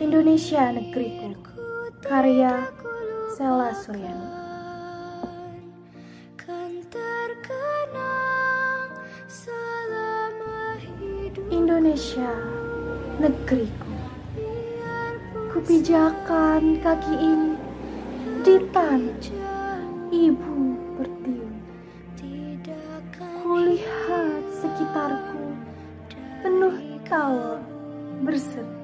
Indonesia negeriku Karya Sela Suryani. Indonesia negeriku Kupijakan kaki ini di tanah ibu pertiwi Kulihat sekitarku penuh tawa berseri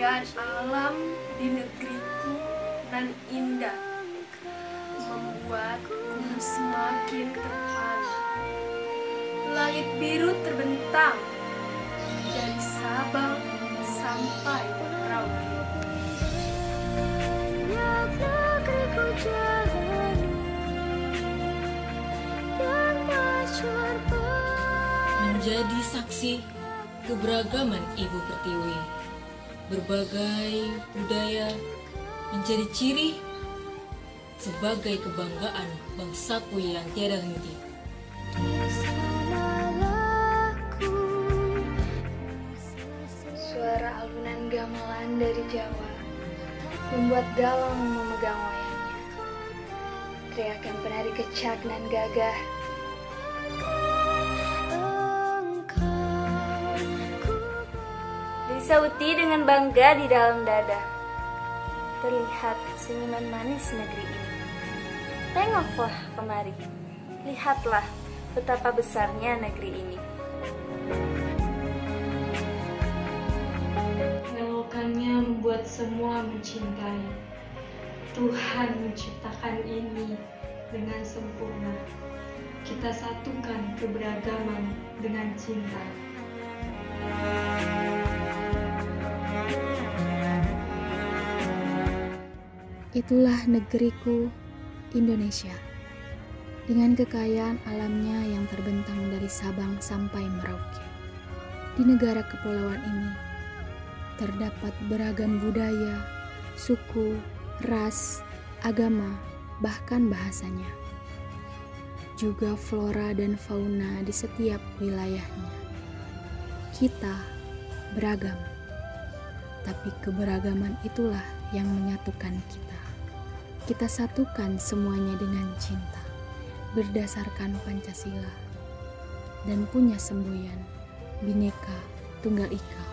Kekayaan alam di negeriku nan indah membuatku semakin terpana. Langit biru terbentang dari Sabang sampai Merauke. menjadi saksi keberagaman Ibu Pertiwi. Berbagai budaya menjadi ciri sebagai kebanggaan bangsaku yang tiada henti. Suara alunan gamelan dari Jawa membuat galang memegang wayangnya. Teriakan penari kecak dan gagah Disauti dengan bangga di dalam dada. Terlihat senyuman manis negeri ini. Tengoklah kemari. Lihatlah betapa besarnya negeri ini. Melokannya membuat semua mencintai. Tuhan menciptakan ini dengan sempurna. Kita satukan keberagaman dengan cinta. Itulah negeriku, Indonesia. Dengan kekayaan alamnya yang terbentang dari Sabang sampai Merauke. Di negara kepulauan ini, terdapat beragam budaya, suku, ras, agama, bahkan bahasanya. Juga flora dan fauna di setiap wilayahnya. Kita beragam, tapi keberagaman itulah yang menyatukan kita. Kita satukan semuanya dengan cinta, berdasarkan Pancasila, dan punya semboyan Bhinneka Tunggal Ika.